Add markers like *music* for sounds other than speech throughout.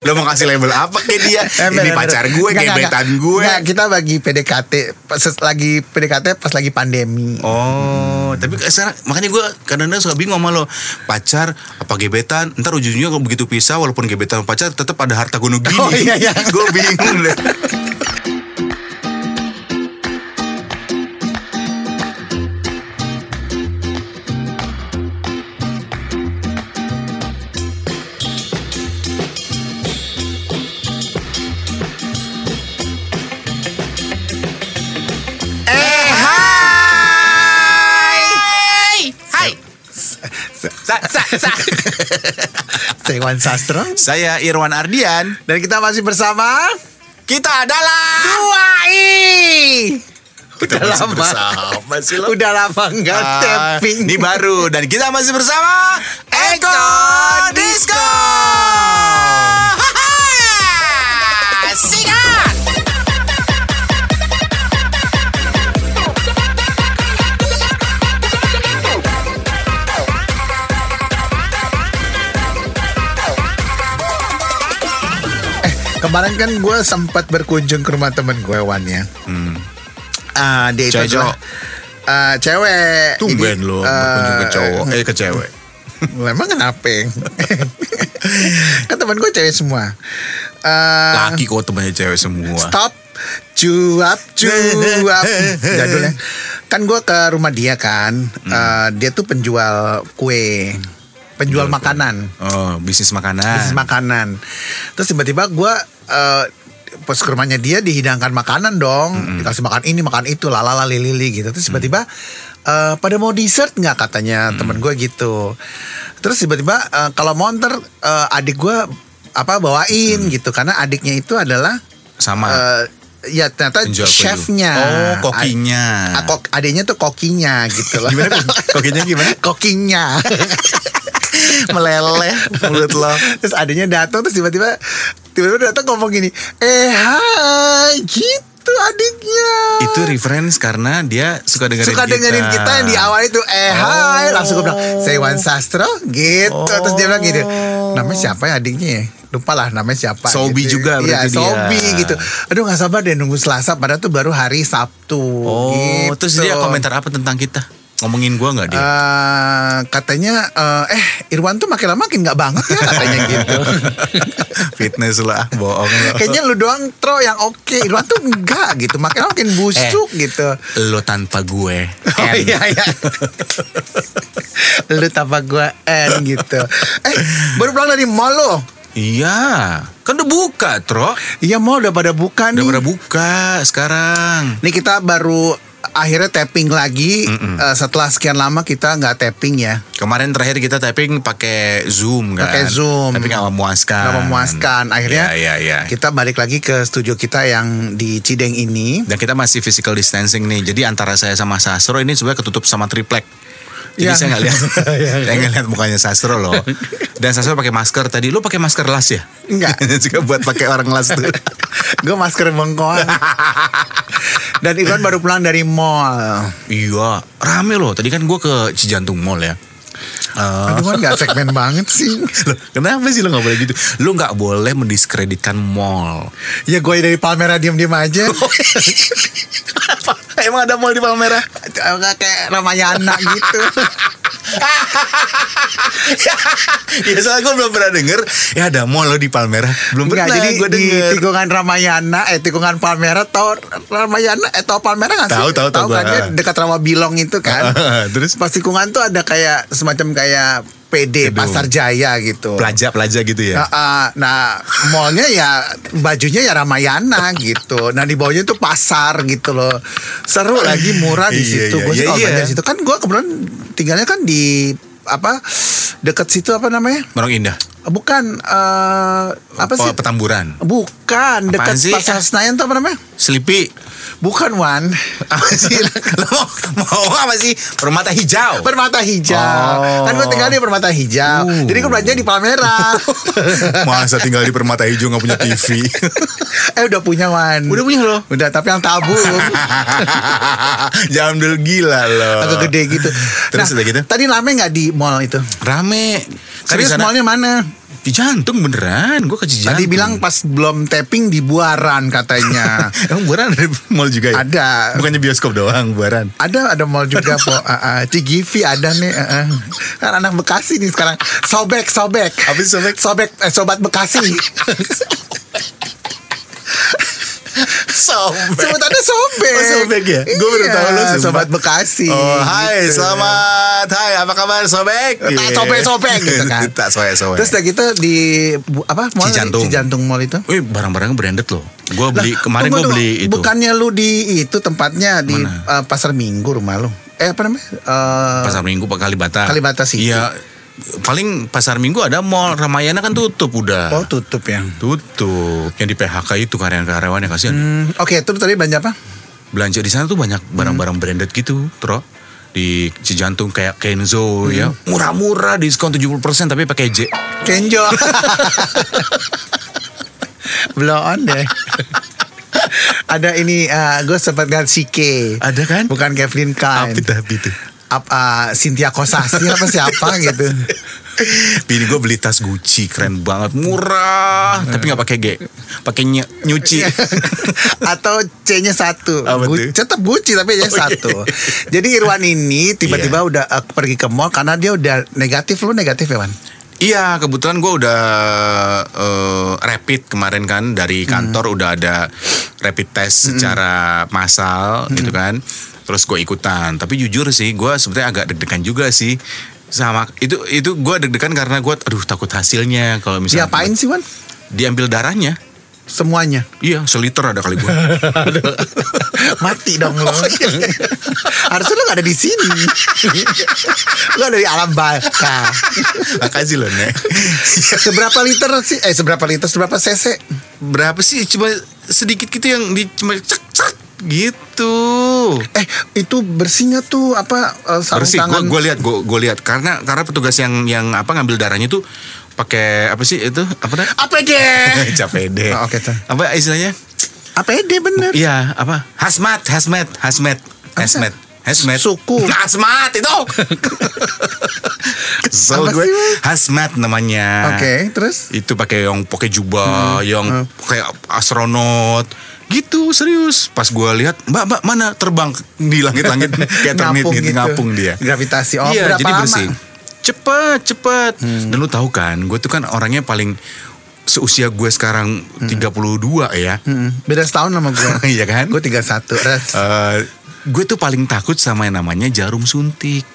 Lo mau kasih label apa ke dia? Ember, Ini pacar gue, Nggak, gebetan nggak. gue. Nggak, kita bagi PDKT pas lagi PDKT pas lagi pandemi. Oh, tapi sekarang makanya gue kadang-kadang suka bingung sama lo pacar apa gebetan. Ntar ujung-ujungnya kalau begitu pisah walaupun gebetan pacar tetap ada harta gunung gini. Oh, iya, iya. *laughs* gue bingung deh. Sa, sa, sa. *laughs* Saya Iwan Sastro Saya Irwan Ardian. dan kita masih bersama Kita adalah Dua I. Kita Udah lama. bersama sih lo. Udah lama nggak Ah, tapping. Ini baru dan kita masih bersama Eko Disco. Sikat. Kemarin kan gue sempat berkunjung ke rumah temen gue Wan ya. Ah, dia itu Hmm. Cewek, adalah ah, cewek. Tumben Jadi, lo ah, berkunjung ke cowok, eh ke cewek. *laughs* Emang kenapa? *laughs* kan temen gue cewek semua. Ah, Laki kok temannya cewek semua. Stop Cuap cuap *laughs* Jadulnya Kan gue ke rumah dia kan Hmm. Eh, Dia tuh penjual kue Penjual makanan. Oh, bisnis makanan. Bisnis makanan. Terus tiba-tiba gue eh, Pas ke rumahnya dia dihidangkan makanan dong. Dikasih makan ini makan itu Lalala lili gitu. Terus tiba-tiba eh, Pada mau dessert nggak katanya temen gue gitu. Terus tiba-tiba eh, Kalau mau ntar eh, adik gue apa bawain gitu. Karena adiknya itu adalah Sama. eh, ya ternyata penjual chefnya. Oh, kokinya. A- kok adiknya tuh kokinya gitu *laughs* loh. Gimana, kokinya gimana? *laughs* kokinya *laughs* *laughs* meleleh mulut lo terus adiknya datang terus tiba-tiba tiba-tiba datang ngomong gini eh hai gitu adiknya Itu reference karena dia suka dengerin suka kita. dengerin kita yang di awal itu eh hai langsung gue bilang saya Iwan Sastro gitu terus dia bilang gitu namanya siapa ya adiknya ya lupa lah namanya siapa Sobi gitu. juga iya berarti dia. Sobi gitu aduh nggak sabar deh nunggu Selasa padahal tuh baru hari Sabtu Oh, gitu. terus dia komentar apa tentang kita? Ngomongin gua nggak dia? Eh, katanya eh, eh Irwan tuh makin lama makin nggak banget ya katanya gitu *laughs* Fitness lah, bohong lo. kayaknya lu doang tro yang oke Irwan tuh enggak gitu makin lama makin busuk gitu Lo tanpa gue. Oh N. iya iya *laughs* Lu tanpa gua N gitu Eh baru pulang dari mall lo Iya, kan udah buka, Tro. Iya mall udah pada buka Udah nih pada buka sekarang. Nih kita baru akhirnya tapping lagi Eh, Setelah sekian lama kita nggak tapping ya Kemarin terakhir kita typing pakai Zoom kan. Pakai Zoom. Tapi nggak memuaskan. Nggak memuaskan Akhirnya Iya, iya, iya. kita balik lagi ke studio kita yang di Cideng ini Dan kita masih physical distancing nih. Jadi antara saya sama Sastro ini sebenarnya ketutup sama triplek. Jadi Iya. saya nggak lihat, *laughs* Iya, saya nggak lihat mukanya Sastro loh. Dan Sastro pakai masker tadi. Lu pakai masker las ya? Enggak. *laughs* Juga buat pakai orang las tuh. *laughs* Gue masker bengkoang Dan Irwan baru pulang dari mall iya, rame loh. Tadi kan gue ke Cijantung Mall ya. Eh, Aduh kan gak segmen banget sih Loh, kenapa sih lo nggak boleh gitu? Lo nggak boleh mendiskreditkan mall. Ya gue dari Palmera diem-diem aja Emang ada mall di Palmerah? Nggak Kayak Ramayana gitu *laughs* ya soalnya gue belum pernah denger Ya ada mall lo di Palmerah Belum Enggak, pernah jadi gue di denger tikungan Ramayana, eh tikungan Palmera, tau Ramayana, eh tau Palmera nggak sih? Tahu, tahu, tahu kan gua. dia dekat Rawabilong itu kan. *laughs* Terus? pas tikungan tuh ada kayak semacam kayak PD Gedung. Pasar Jaya gitu. Pelaja-pelaja gitu ya Nah, ah, nah, mallnya ya bajunya ya Ramayana gitu. Nah di bawahnya tuh pasar gitu loh. Seru lagi murah di Iya, situ. Gue sih kalau belanja di situ kan gue kebetulan tinggalnya kan di apa dekat situ apa namanya? Barang Indah Bukan eh, apa sih? Petamburan Bukan Apaan dekat sih? pasar Senayan tuh apa namanya? Selipi Bukan Wan. Apa sih *laughs* Lo mau, mau apa sih Permata hijau Permata hijau. Oh. Kan gue tinggal di Permata hijau. Uh. Jadi gue belanja di Palmera. *laughs* Masa tinggal di Permata hijau gak punya TV *laughs* eh udah punya Wan. Udah punya lo Udah tapi yang tabung. Jangan dulu gila lo agak gede gitu. Terus udah gitu Tadi rame nggak di mall itu? Rame Kan Serius mallnya mana? Di Cijantung beneran, gue ke Cijantung. Tadi bilang pas belum tapping di Buaran katanya. *laughs* Emang Buaran ada mall juga ya? Ada. Bukannya bioskop doang, Buaran. Ada ada mall juga po. Uh, uh, Cigivi ada nih. uh, uh. Kan anak Bekasi nih sekarang. Sobek sobek. Sih sobek? Sobek eh, sobat Bekasi. *laughs* Sobek. Sebutannya sobek. Oh, sobek ya? Gua baru Iya, tahu lo sumpah. sobat Bekasi. Oh, hai, Gitu. selamat. Hai, apa kabar Sobek? Tak sobek-sobek gitu kan. *laughs* Tak sobek-sobek. Terus udah gitu di apa mall Cijantung. Cijantung Mall itu. Wih, barang-barangnya branded loh. Gue beli Lah, kemarin gue beli itu. Bukannya lu di itu tempatnya di Mana? uh, pasar Minggu rumah lu? Eh apa namanya? Eh, Pasar Minggu Pak Kalibata. Kalibata City. Iya. Paling pasar Minggu ada mall Ramayana kan tutup udah. Oh tutup ya. Tutup. Yang di PHK itu karyawan-karyawan yang kasihan. Hmm, Oke, terus tadi belanja apa? Belanja di sana tuh banyak barang-barang branded gitu, Tro. Di Cijantung kayak Kenzo ya. Murah-murah diskon 70% tapi pakai J. Kenjo. *laughs* Blow on deh. Ada ini gue sempat lihat Sike. Ada kan? Bukan Kevin Klein. Apa tapi Apa Cynthia Kosasi *laughs* apa siapa gitu. Bini gue beli tas Gucci keren banget murah tapi nggak pakai G pakai ny- nyuci *laughs* Atau C-nya satu. Apa Gu- tetap Gucci tapi Oh, dia iya. satu. Jadi Irwan ini tiba-tiba udah uh, pergi ke mall karena dia udah negatif. Lu negatif ya, Wan? Iya kebetulan gue udah eh, rapid kemarin kan dari kantor udah ada rapid test secara massal gitu kan terus gue ikutan tapi jujur sih gue sebetulnya agak deg-degan juga sih sama itu itu gue deg-degan karena gue aduh takut hasilnya kalau misalnya Diapain sih, Wan? diambil darahnya Semuanya. iya seliter ada kali gue *laughs* Mati dong lo. *laughs* Oh, iya. Harusnya lu gak ada di sini. *laughs* lu ada di alam baka. makasih loh nek Seberapa liter sih? Eh seberapa liter? Seberapa cc? berapa sih cuma sedikit gitu yang di cuma cek cek gitu Eh itu bersihnya tuh apa sarung bersih tangan? gue lihat gue gue lihat karena karena petugas yang yang apa ngambil darahnya tuh pakai apa sih itu apa dah APD. capede Oh, oke, tuh. apa istilahnya APD bener. iya apa hazmat hazmat hazmat hazmat hazmat Suku. *laughs* hazmat itu *laughs* Apa gue sih, Bang? hazmat namanya Oke, terus? itu pakai yang pakai jubah yang hmm. kayak astronot gitu serius pas gue lihat mbak mbak mana terbang di langit-langit *laughs* kayak termit Ngapung gitu, gitu. ngapung dia Gravitasi. Oh, iya berapa jadi lama? bersih cepet cepet Hmm. dan lu tahu kan gue tuh kan orangnya paling seusia gue sekarang 32 ya Hmm, beda setahun sama gue. *laughs* Iya kan? Gue 31. Res. Eh, gue tuh paling takut sama yang namanya jarum suntik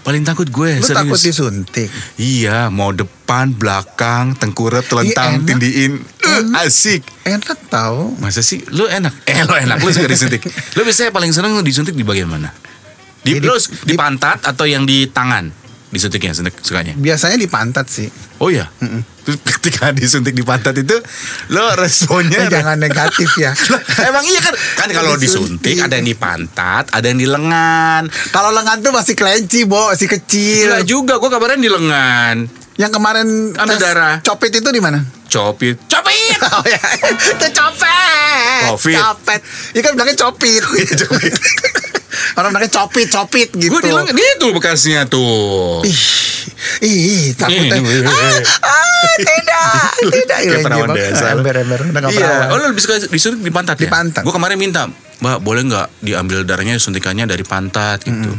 paling takut gue Lu serius takut disuntik? Iya, mau depan, belakang, tengkurap, telentang, Iya, enak. tindiin, Eh, asik. Enak tau. Masa sih? Lu enak? Eh, lo enak, lu suka disuntik. Lu biasanya paling seneng disuntik di bagian mana? Di, Jadi, lu di, pantat atau yang di tangan? Disuntiknya suntik- sukanya? Biasanya di pantat sih. Oh iya? Terus ketika disuntik di pantat itu, lo responnya... *laughs* Jangan negatif ya. *laughs* Lah, Emang iya kan? Kan kalau disuntik ada yang di pantat, ada yang di lengan. Kalau lengan tuh masih kelenci, Bo, masih kecil. Gila juga, gue kabarnya di lengan. Yang kemarin Ambil tes darah. Copet itu di mana? Copit. Copit! *laughs* Oh ya, *laughs* itu copet. Covid. Copet. Iya kan bilangnya copit. *laughs* Copit. Orang bilangnya copit, copit gitu. Gue di lengan, itu bekasnya tuh. Ih, ih, takutnya. Nih. ah, tidak, tidak. Kayak perawan Bang. desa. Ember, ember. Udah nggak Iya, perawan. oh lu lebih suka disuntik di pantat Di ya? pantat. Gue kemarin minta, Mbak boleh nggak diambil darahnya suntikannya dari pantat gitu.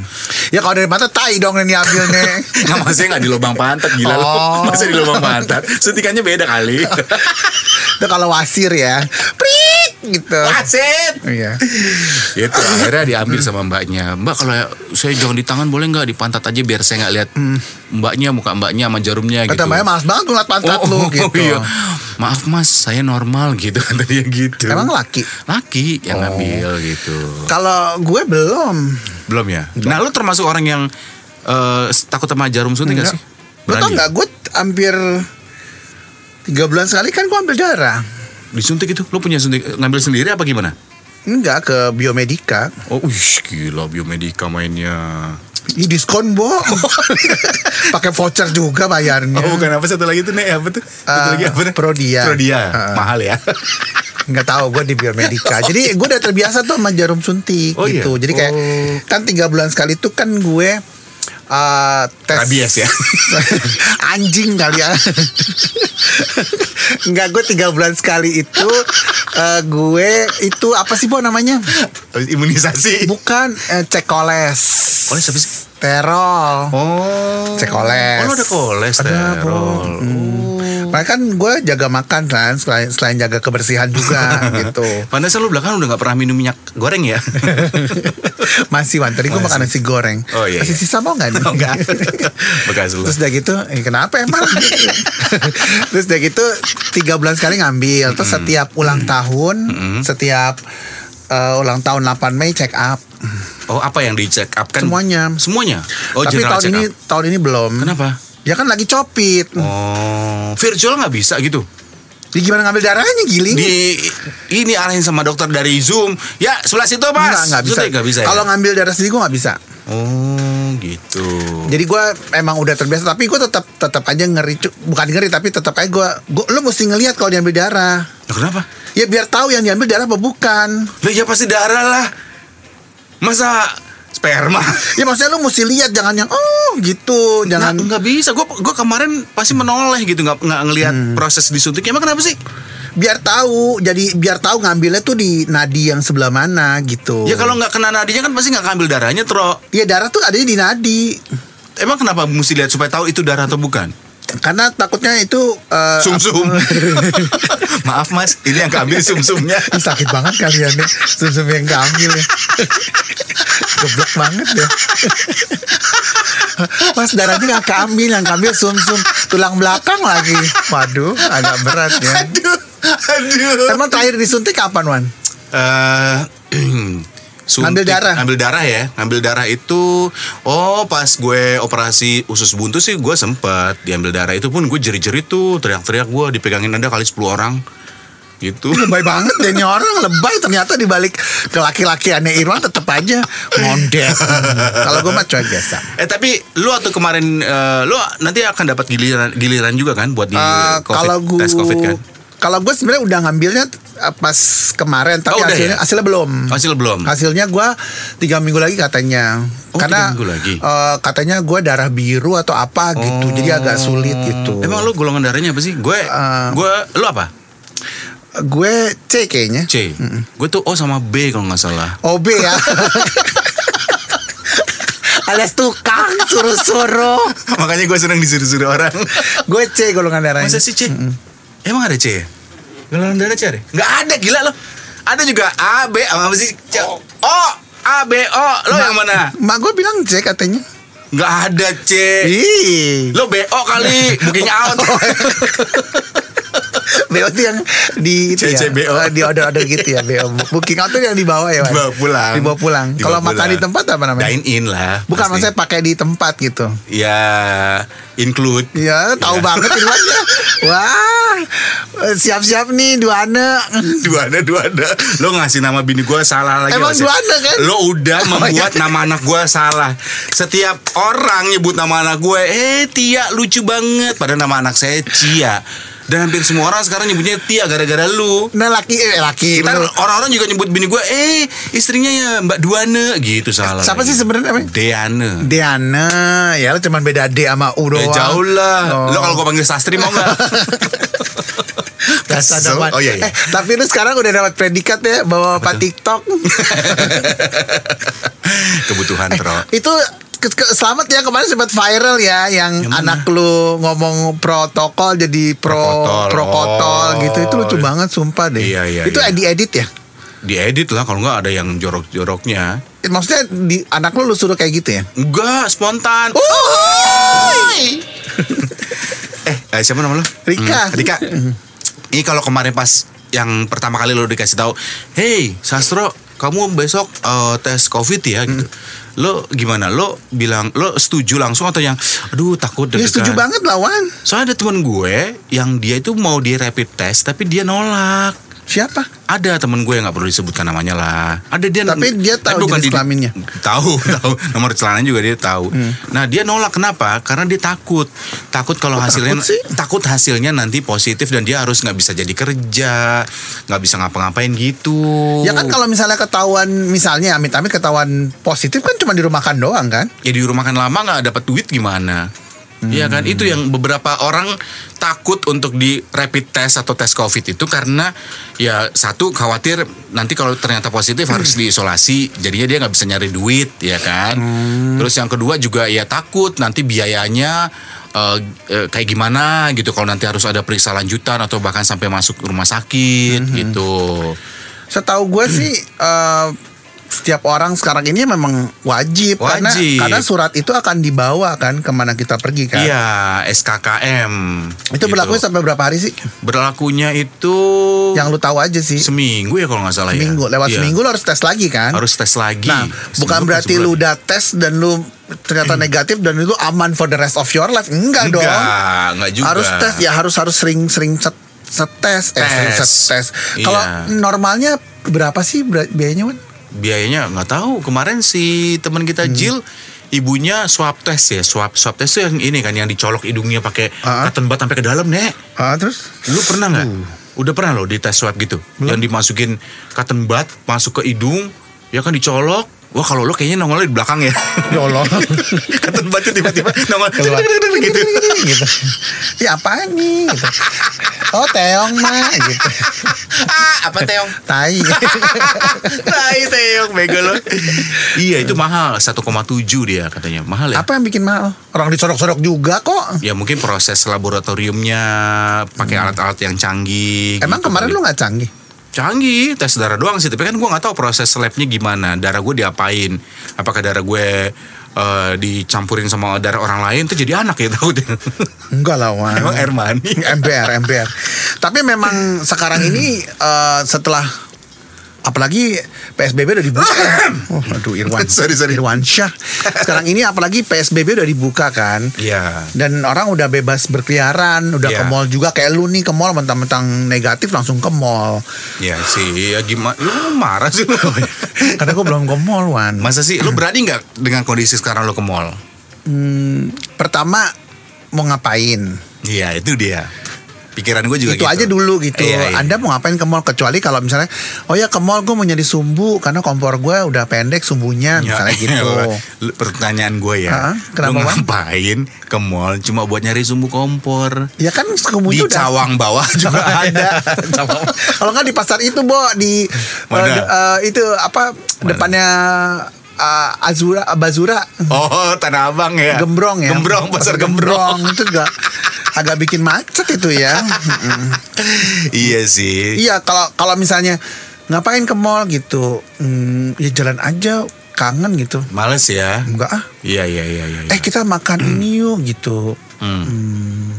Ya kalau dari mata tai dong yang diambil nih. Nggak *laughs* maksudnya nggak di lubang pantat gila. Oh. Masa di lubang pantat? Suntikannya beda kali. *laughs* Itu kalau wasir ya. Prit gitu. Wasit. Iya. Itu akhirnya diambil sama mbaknya. Mbak kalau saya jangan di tangan boleh nggak di pantat aja biar saya nggak lihat mbaknya muka mbaknya sama jarumnya gitu. Kata Mbaknya malas banget ngeliat pantat lu gitu. iya. Maaf mas, saya normal gitu kata dia gitu. Emang laki? Laki yang Oh. ngambil gitu. Kalau gue belum. Belum ya? Nah lu termasuk orang yang eh, takut sama jarum suntik gak Enggak. sih? Lo tau Berani? nggak gue hampir tiga bulan sekali kan gue ambil darah. Disuntik itu? Lu punya suntik ngambil sendiri apa gimana? Enggak ke biomedika. Oh, wih, gila biomedika mainnya. Ih diskon bo. *laughs* Pakai voucher juga bayarnya. Oh, bukan apa satu lagi tuh nih apa tuh? Satu Eh, lagi apa? nih? Prodia. Prodia. Heeh. Mahal ya. *laughs* Nggak tahu gue di biomedika. *laughs* Jadi gue udah terbiasa tuh sama jarum suntik Oh, iya? gitu. Jadi kayak Oh. kan tiga bulan sekali tuh kan gue eh, tes Rabies ya? *laughs* anjing kali ya Enggak gue tiga bulan sekali itu eh, gue itu apa sih po namanya Imunisasi. bukan eh, cek koles Koles apa sih? terol Oh. Cek koles. Oh, ada Ada, kolesterol. Bro. Makanya kan gue jaga makan kan selain selain jaga kebersihan juga *laughs* gitu. Pantesan lu belakang udah gak pernah minum minyak goreng ya? *laughs* Masih Wan, tadi gue makan nasi goreng. Oh, iya, Masih iya. sisa mau nggak nih? Oh, enggak. *laughs* Bekas lu. Terus udah gitu, eh, kenapa emang? Terus udah gitu tiga bulan sekali ngambil. Terus setiap ulang tahun, setiap eh, ulang tahun 8 Mei check up Oh, apa yang di check up kan? semuanya. Semuanya. Oh, Tapi tahun ini up. tahun ini belum. Kenapa? Ya kan lagi copit. Oh, virtual nggak bisa gitu? Jadi gimana ngambil darahnya giling? Di ini arahin sama dokter dari Zoom. Ya, sebelah situ, Mas. Enggak, enggak bisa. Bisa. Kalau ya? ngambil darah sendiri gue nggak bisa. Oh, gitu. Jadi gue emang udah terbiasa, tapi gue tetap tetap aja ngeri, bukan ngeri tapi tetap aja gue, gue lo mesti ngelihat kalau diambil darah. Lah, kenapa? Ya biar tahu yang diambil darah apa bukan. Lah ya pasti darah lah. Masa sperma? Ya maksudnya lo mesti lihat jangan yang oh gitu, jangan Nggak, bisa. Gue gue kemarin pasti menoleh gitu nggak nggak ngelihat proses disuntiknya. Emang kenapa sih? biar tahu. Jadi biar tahu ngambilnya tuh di nadi yang sebelah mana gitu. Ya kalau nggak kena nadinya kan pasti nggak ngambil darahnya, Tro. ya darah tuh adanya di nadi. Emang kenapa mesti lihat supaya tahu itu darah atau bukan? Karena takutnya itu eh, Sum-sum. *laughs* Maaf Mas, ini yang keambil sum-sumnya. Sakit banget kalian nih Sum-sum yang keambil ya Geblek banget ya Mas darahnya gak keambil Yang keambil sum-sum Tulang belakang lagi Waduh agak berat ya aduh, aduh. Emang terakhir disuntik kapan Wan? Eh, *clears throat* suntik- Ngambil darah. Ngambil darah ya. Ngambil darah itu oh pas gue operasi usus buntu sih gue sempet diambil darah itu pun gue jerit-jerit tuh teriak-teriak gue dipegangin ada kali 10 orang gitu. Lebay banget deh ini orang Lebay ternyata dibalik ke laki-laki aneh Irwan tetap aja ngondek Kalau gue mah cuek biasa Eh tapi lu waktu kemarin eh, lu nanti akan dapat giliran giliran juga kan buat di Eh, COVID, kalau gue tes COVID kan? Kalau gue sebenarnya udah ngambilnya eh, pas kemarin tapi Oh, hasilnya ya? hasilnya belum Hasil belum? hasilnya gue tiga minggu lagi katanya Oh, karena minggu lagi? eh, katanya gue darah biru atau apa gitu jadi agak sulit gitu Emang lu golongan darahnya apa sih? Gue Eh, gue lu apa? gue C kayaknya C. Gue tuh O sama B kalau nggak salah. OB ya *laughs* alias tukang suruh-suruh Makanya gue seneng disuruh-suruh orang. gue C golongan darahnya Masa sih C? Emang ada C ya? Darah C ada? Nggak ada gila lo. Ada juga A, B, apa sih? C. O, A, B, O. Lo yang mana? mak gue bilang C katanya Nggak ada C. Ih Lo BO kali, *laughs* booking out. *laughs* *laughs* BO itu yang di itu ya, CCBO. eh, di order-order gitu ya BO. Booking tuh yang dibawa ya, Wan? Dibawa pulang. Dibawa pulang. Kalau makan di tempat apa namanya? Dine in lah. Bukan pasti. maksudnya pakai di tempat gitu. Ya, include. Ya, tahu Iya. banget Irwannya. Wah, siap-siap nih Duana. *laughs* Duana, duana. Lo ngasih nama bini gue salah lagi. Emang Mas, ya? Duana kan? Lo udah *laughs* Oh, membuat iya. nama anak gue salah. Setiap orang nyebut nama anak gue, eh Tia lucu banget. Padahal nama anak saya Cia. Dan hampir semua orang sekarang nyebutnya Tia gara-gara lu. Nah laki eh laki. Lu. orang-orang juga nyebut bini gue, eh istrinya ya Mbak Duana gitu salah. Siapa sih sebenarnya namanya? Deana. Diana, ya lo cuman beda D sama U Eh, doang. jauh lah. Oh. Lo kalau gue panggil Sastri mau nggak? *laughs* Kesel. dapat. Oh, iya, iya. Eh, tapi lu sekarang udah dapat predikat ya bawa Pak TikTok. *laughs* Kebutuhan Eh, tro. itu ke- ke- selamat ya kemarin sempat viral ya yang, Yang mana? anak lu ngomong protokol jadi pro Prokotol. prokotol Oh. gitu itu lucu banget sumpah deh. Iya, iya, itu iya. diedit ya? Diedit lah kalau nggak ada yang jorok-joroknya. Eh, Maksudnya di anak lu lu suruh kayak gitu ya? Enggak, spontan. Oh, *laughs* Eh, eh, siapa nama lo? Rika. Hmm, Rika. Ini kalau kemarin pas yang pertama kali lo dikasih tahu, "Hey, Sastro, kamu besok eh, tes Covid ya?" gitu. Lo gimana? Lo bilang lo setuju langsung atau yang aduh takut Ya deg-degan? setuju banget lawan. Soalnya ada teman gue yang dia itu mau di rapid test tapi dia nolak. Siapa? Ada temen gue yang nggak perlu disebutkan namanya lah. Ada dia. Tapi dia tahu jenis di- kelaminnya? Tahu, *laughs* tahu. Nomor celananya juga dia tahu. Hmm. Nah dia nolak kenapa? Karena dia takut. Takut kalau hasilnya takut sih? takut hasilnya nanti positif dan dia harus nggak bisa jadi kerja, nggak bisa ngapa-ngapain gitu. Ya kan kalau misalnya ketahuan misalnya amit-amit ketahuan positif kan cuma di rumah makan doang kan? ya di rumah makan lama nggak dapat duit gimana? Iya kan? Itu yang beberapa orang takut untuk di rapid test atau tes covid itu karena ya satu khawatir nanti kalau ternyata positif harus diisolasi jadinya dia nggak bisa nyari duit ya kan? Terus yang kedua juga ya takut nanti biayanya eh, eh, kayak gimana gitu kalau nanti harus ada periksa lanjutan atau bahkan sampai masuk rumah sakit gitu. Setahu gue sih *clears throat* eh, setiap orang sekarang ini memang wajib, karena Wajib. karena surat itu akan dibawa kan ke mana kita pergi kan. iya SKKM Itu gitu. berlakunya sampai berapa hari sih? berlakunya itu Yang lu tahu aja sih. seminggu ya kalau nggak salah ya. Seminggu. Lewat Iya. seminggu lu harus tes lagi kan? harus tes lagi. Nah, Seminggu bukan berarti lu udah tes dan lu ternyata *clears throat* negatif dan itu aman for the rest of your life. Enggak, dong. Enggak, enggak juga. Harus tes ya harus harus sering-sering set setes eh sering Tes. setes. Iya. Kalau normalnya berapa sih biayanya, Wan? Biayanya nggak tahu. Kemarin si teman kita Hmm. Jill ibunya swab test ya. Swab swab test tuh yang ini kan yang dicolok hidungnya pakai Ah. cotton bud sampai ke dalam, Nek. Ah, terus Lu pernah nggak? Udah pernah lo di tes swab gitu? Yang dimasukin cotton bud masuk ke hidung, ya kan dicolok. Wah kalau lo kayaknya nongol di belakang ya. Ya Allah. *laughs* cotton bud tuh tiba-tiba nongol Keluar. gitu. *laughs* gitu. Ya apaan nih? Gitu. Oh teong mah gitu. ah, apa teong? Tai. *laughs* Tai teong bego lo. iya itu mahal 1,7 dia katanya. Mahal ya? Apa yang bikin mahal? Orang disorok-sorok juga kok. Ya mungkin proses laboratoriumnya pakai alat-alat yang canggih. Emang gitu kemarin kali. lu nggak canggih? Canggih tes darah doang sih. Tapi kan gue nggak tahu proses labnya gimana. Darah gue diapain? Apakah darah gue eh, dicampurin sama darah orang lain? Tuh jadi anak ya tahu deh Enggak lah, Wan. emang air mani MPR, MPR. Tapi memang sekarang ini eh, setelah apalagi PSBB udah dibuka. *laughs* oh, aduh Irwan. *laughs* Sorry, sorry. Irwan Syah. Sekarang ini apalagi PSBB udah dibuka kan. Iya Dan orang udah bebas berkeliaran, udah Iya. ke mall juga kayak lu nih ke mall mentang-mentang negatif langsung ke mall. ya sih ya gimana lu marah sih lu *laughs* Karena gue belum ke mall, Wan. masa sih lu berani nggak dengan kondisi sekarang lu ke mall Hmm, pertama mau ngapain? iya itu dia pikiran gue juga itu gitu. aja dulu gitu. Iya, iya. Anda mau ngapain ke mall kecuali kalau misalnya oh ya ke mall gue mau nyari sumbu karena kompor gue udah pendek sumbunya Ya, misalnya *laughs* gitu. Pertanyaan gue ya, Hah? Kenapa, lu ngapain ke mall cuma buat nyari sumbu kompor? Ya kan Di udah cawang bawah *laughs* juga ada. *laughs* Kalau nggak di pasar itu, Bo, di Mana? eh, itu apa depannya eh, Azura Bazura Oh, Tanah Abang ya. Gembrong ya. Gembrong, pasar Gembrong. itu juga agak bikin macet itu ya. *laughs* Iya sih. Iya, kalau kalau misalnya ngapain ke mall gitu, hmm, ya jalan aja kangen gitu. Males ya. Enggak ah. Iya, iya, iya, iya. Eh kita makan ini yuk gitu. Hmm. Hmm,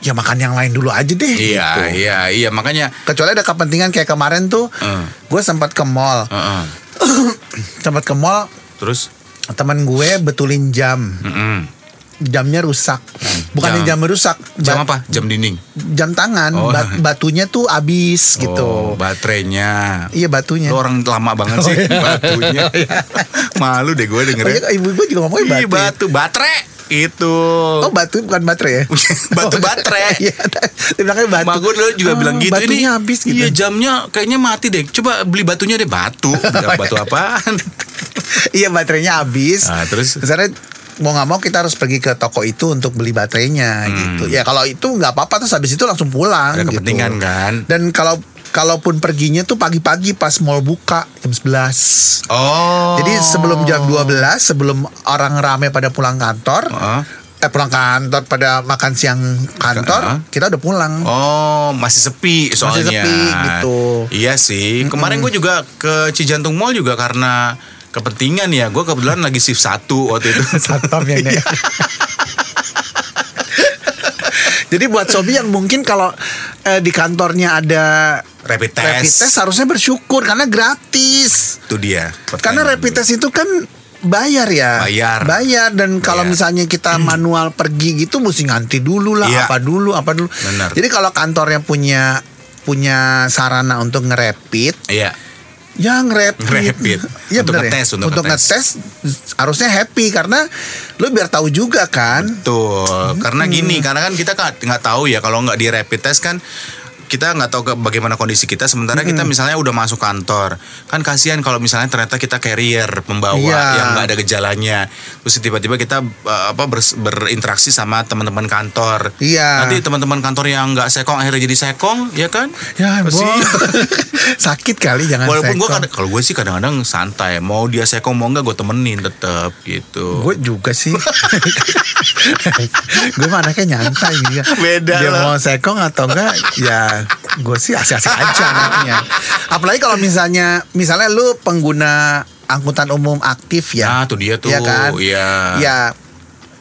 ya makan yang lain dulu aja deh. Iya, gitu. iya, iya. Makanya Kecuali ada kepentingan kayak kemarin tuh, Hmm. gue sempat ke mall, Heeh. *coughs* sempat ke mall, Terus teman gue betulin jam, Mm-mm. jamnya rusak, bukan Jam- jam rusak, Jam apa? Jam dinding. Jam tangan, Oh. bat- batunya tuh habis Oh, gitu. baterainya. Iya batunya. Lu orang lama banget sih batunya. *laughs* Malu deh gue Oh, dengernya. iya, ibu gue juga ngomongin batu. batu, baterai. Itu. Oh batu bukan baterai ya? *laughs* batu baterai. *laughs* Iya, di belakangnya batu. Mak gue dulu juga Oh, bilang gitu Batunya ini habis gitu. Iya jamnya kayaknya mati deh Coba beli batunya deh Batu *laughs* Ya, Batu apaan iya baterainya habis. Nah, terus? Misalnya mau nggak mau kita harus pergi ke toko itu untuk beli baterainya gitu. Ya kalau itu nggak apa-apa terus habis itu langsung pulang. Hmm. Ada gitu. kepentingan kan Dan kalau kalaupun perginya tuh pagi-pagi pas mall buka jam 11. Oh Jadi sebelum jam 12, sebelum orang rame pada pulang kantor, Heeh. eh pulang kantor pada makan siang kantor, Heeh. kita udah pulang. Oh masih sepi soalnya sepi, gitu. Iya sih Kemarin gue juga ke Cijantung Mall juga karena kepentingan ya Gue kebetulan lagi shift satu waktu itu *laughs* Satpam ya Nek. Jadi buat Sobi yang mungkin kalau eh, di kantornya ada Rapid test rapid test harusnya bersyukur karena gratis. Itu dia Karena rapid gue. test itu kan bayar ya. Bayar. Bayar dan kalau misalnya kita manual pergi gitu mesti nganti dulu lah Iya. apa dulu apa dulu. Benar. Jadi kalau kantornya punya punya sarana untuk ngerepit, Iya. Ya ngerepit. Ngerepit. Iya Untuk bener ya. ngetes, untuk ngetes. ngetes harusnya happy karena lu biar tahu juga kan. Betul. Karena gini, karena kan kita nggak tahu ya kalau nggak di rapid test kan kita nggak tahu ke- bagaimana kondisi kita sementara kita misalnya udah masuk kantor kan kasihan kalau misalnya ternyata kita carrier pembawa Iya. yang nggak ada gejalanya terus tiba-tiba kita uh, apa bers- berinteraksi sama teman-teman kantor Iya. nanti teman-teman kantor yang nggak sekong akhirnya jadi sekong ya kan Ya, Pasti- Bos. *laughs* Sakit kali jangan walaupun gue kalau gue sih kadang-kadang santai mau dia sekong mau nggak gue temenin tetap gitu Gue juga sih. *laughs* gue mah anaknya nyantai gitu ya. Beda Dia lah. mau sekong atau enggak ya gue sih asik-asik aja anaknya. Apalagi kalau misalnya misalnya lu pengguna angkutan umum aktif ya. Ah, tuh dia tuh, Iya kan? iya. Ya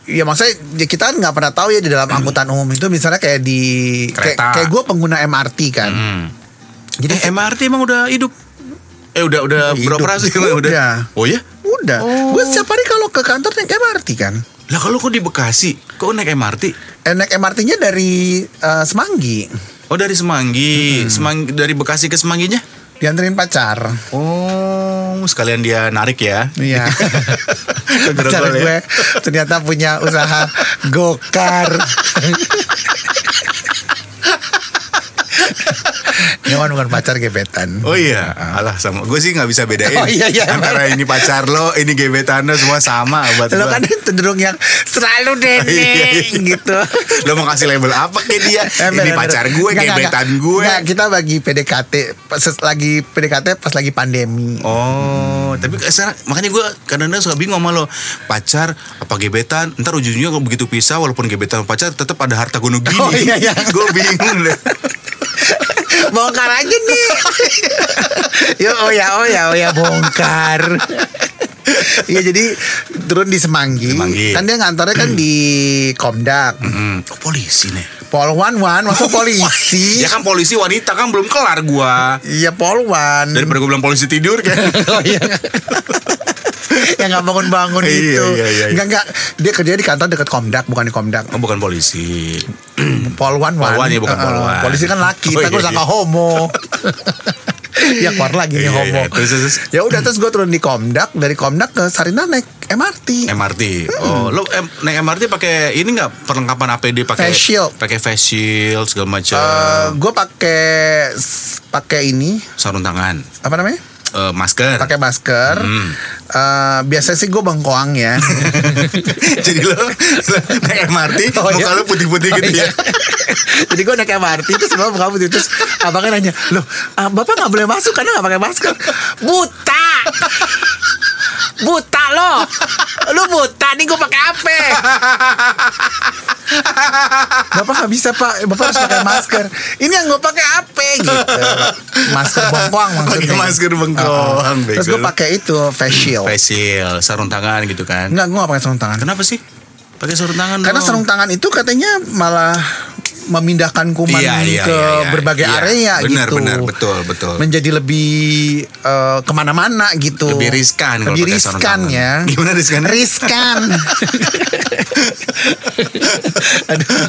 Ya maksudnya ya kita nggak pernah tahu ya di dalam angkutan umum itu misalnya kayak di kayak, Kereta. kayak gue pengguna MRT kan. Hmm. Jadi Eh, MRT emang udah hidup? Eh udah udah Hidup. beroperasi Udah. Oh ya? udah, Oh. gue setiap hari kalau ke kantor naik MRT kan. Lah kalau kok di Bekasi, kok naik MRT? Eh, naik MRT-nya dari eh, Semanggi, Oh dari Semanggi, Semanggi dari Bekasi ke Semangginya? dianterin pacar. Oh, sekalian dia narik ya. Iya. *laughs* *laughs* Pacar ya? gue ternyata punya usaha gokar. *laughs* Ini kan bukan pacar gebetan. Oh iya, alah sama. Gue sih nggak bisa bedain Oh, iya, iya. antara ini pacar lo, ini gebetan lo semua sama buat Lo kan cenderung yang selalu *laughs* Iya, dene iya. gitu. Lo mau kasih label apa ke dia? Eh, ini pacar gue, Nggak, nggak, gebetan nggak. gue. Nggak, kita bagi PDKT pas lagi PDKT pas lagi pandemi. Oh, tapi sekarang makanya gue kadang-kadang suka bingung sama lo pacar apa gebetan. Ntar ujungnya kalau begitu pisah walaupun gebetan pacar tetap ada harta gunung gini. Oh, iya, iya. *laughs* gue bingung deh. Bongkar aja nih. *laughs* Yo, oh ya, oh ya, oh ya, bongkar. Iya jadi turun di Semanggi, Semanggi. kan dia ngantornya kan di Komdak, Hmm, oh, polisi nih. Polwan Wan, masuk polisi. *laughs* Ya kan polisi wanita kan belum kelar gua. Iya Polwan. Daripada gue bilang polisi tidur kan. *laughs* oh iya. *laughs* yang nggak bangun-bangun Iya, gitu. iya, iya. Enggak enggak, dia kerja di kantor dekat Komdak, bukan di Komdak. Oh, bukan polisi. Polwan Wan. Polwan, ya, bukan Eh, eh, Polwan. Polisi kan laki, Oh, kita iya, sangka iya. homo. *laughs* ya keluar lagi nih Iya, homo. iya. Ya udah terus gue turun di Komdak, dari Komdak ke Sarina naik MRT. MRT. Oh, lo em, naik MRT pakai ini nggak perlengkapan APD pakai Face shield. pakai face shield segala macam. gue pakai pakai ini sarung tangan, apa namanya? Eh, masker. Pakai masker. Hmm. Eh, biasanya sih gue bengkoang ya. *laughs* Jadi lo, lo naik MRT, *laughs* Oh, muka iya. lo putih-putih Oh, gitu iya. ya. *laughs* Jadi gue naik MRT itu semua buka putih terus abangnya nanya, loh ah, bapak nggak boleh masuk karena nggak pakai masker. Buta, buta lo, lu buta nih gue pakai apa? bapak nggak bisa pak, bapak harus pakai masker. Ini yang gue pakai apa gitu? Masker bengkoang maksudnya. Pakai masker bengkoang, Ah, Terus bego. gue pakai itu face shield. Face shield, sarung tangan gitu kan. Enggak, gue gak pakai sarung tangan. Kenapa sih? Pakai sarung tangan Karena dong. sarung tangan itu katanya malah memindahkan kuman Iya, iya, ke iya, iya. berbagai Iya. area Benar, gitu. benar, betul, betul. Menjadi lebih eh, ke mana-mana gitu. Lebih riskan Lebih riskan ya. Gimana riskan? Riskan. *laughs* Aduh.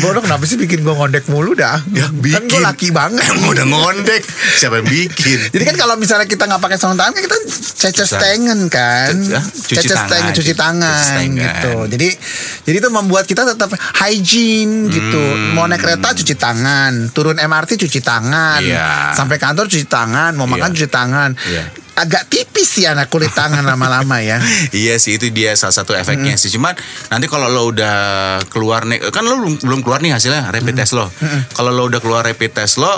Bodoh kenapa sih bikin gue ngondek mulu dah? Ya, Kan bikin. gue laki banget. Emang *laughs* udah ngondek. Siapa yang bikin? Jadi kan kalau misalnya kita nggak pakai sarung tangan kan kita ceces Bisa. tengen kan, ah, cuci ceces tangan. cuci Cuci tangan tangan. gitu. Jadi jadi itu membuat kita tetap hygiene gitu. Hmm. Mau naik kereta cuci tangan, turun MRT cuci tangan, Iya. sampai kantor cuci tangan, mau makan Iya. cuci tangan. Iya. Agak tipis sih anak kulit tangan lama-lama ya. *laughs* Iya sih itu dia salah satu efeknya sih. Cuman nanti kalau lo udah keluar nih, kan lo belum, belum keluar nih hasilnya rapid test lo. Kalau lo udah keluar rapid test lo,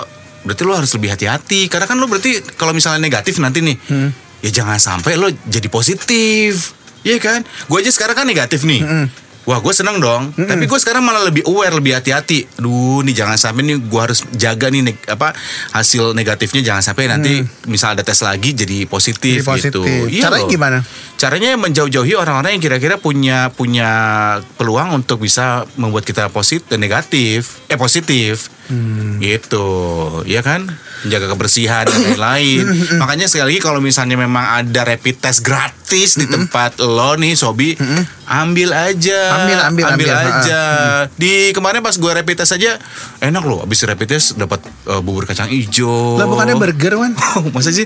berarti lo harus lebih hati-hati. Karena kan lo berarti kalau misalnya negatif nanti nih, ya jangan sampai lo jadi positif. Iya kan? Gue aja sekarang kan negatif nih. Wah gue seneng dong, tapi gue sekarang malah lebih aware, lebih hati-hati. Aduh, nih jangan sampai nih gue harus jaga nih neg- apa hasil negatifnya jangan sampai nanti misal ada tes lagi jadi positif, Jadi gitu. positif. Iya Caranya loh. gimana? Caranya menjauh-jauhi orang-orang yang kira-kira punya punya peluang untuk bisa membuat kita positif dan negatif. Eh positif. Gitu, ya kan? Menjaga kebersihan dan lain-lain. *laughs* Makanya sekali lagi kalau misalnya memang ada rapid test gratis di tempat lo nih, Sobi, ambil aja. Ambil, ambil, ambil. aja. Di kemarin pas gue rapid test aja, enak loh. Abis rapid test dapat eh, bubur kacang hijau. Lah bukannya burger Wan? *laughs* Masa sih?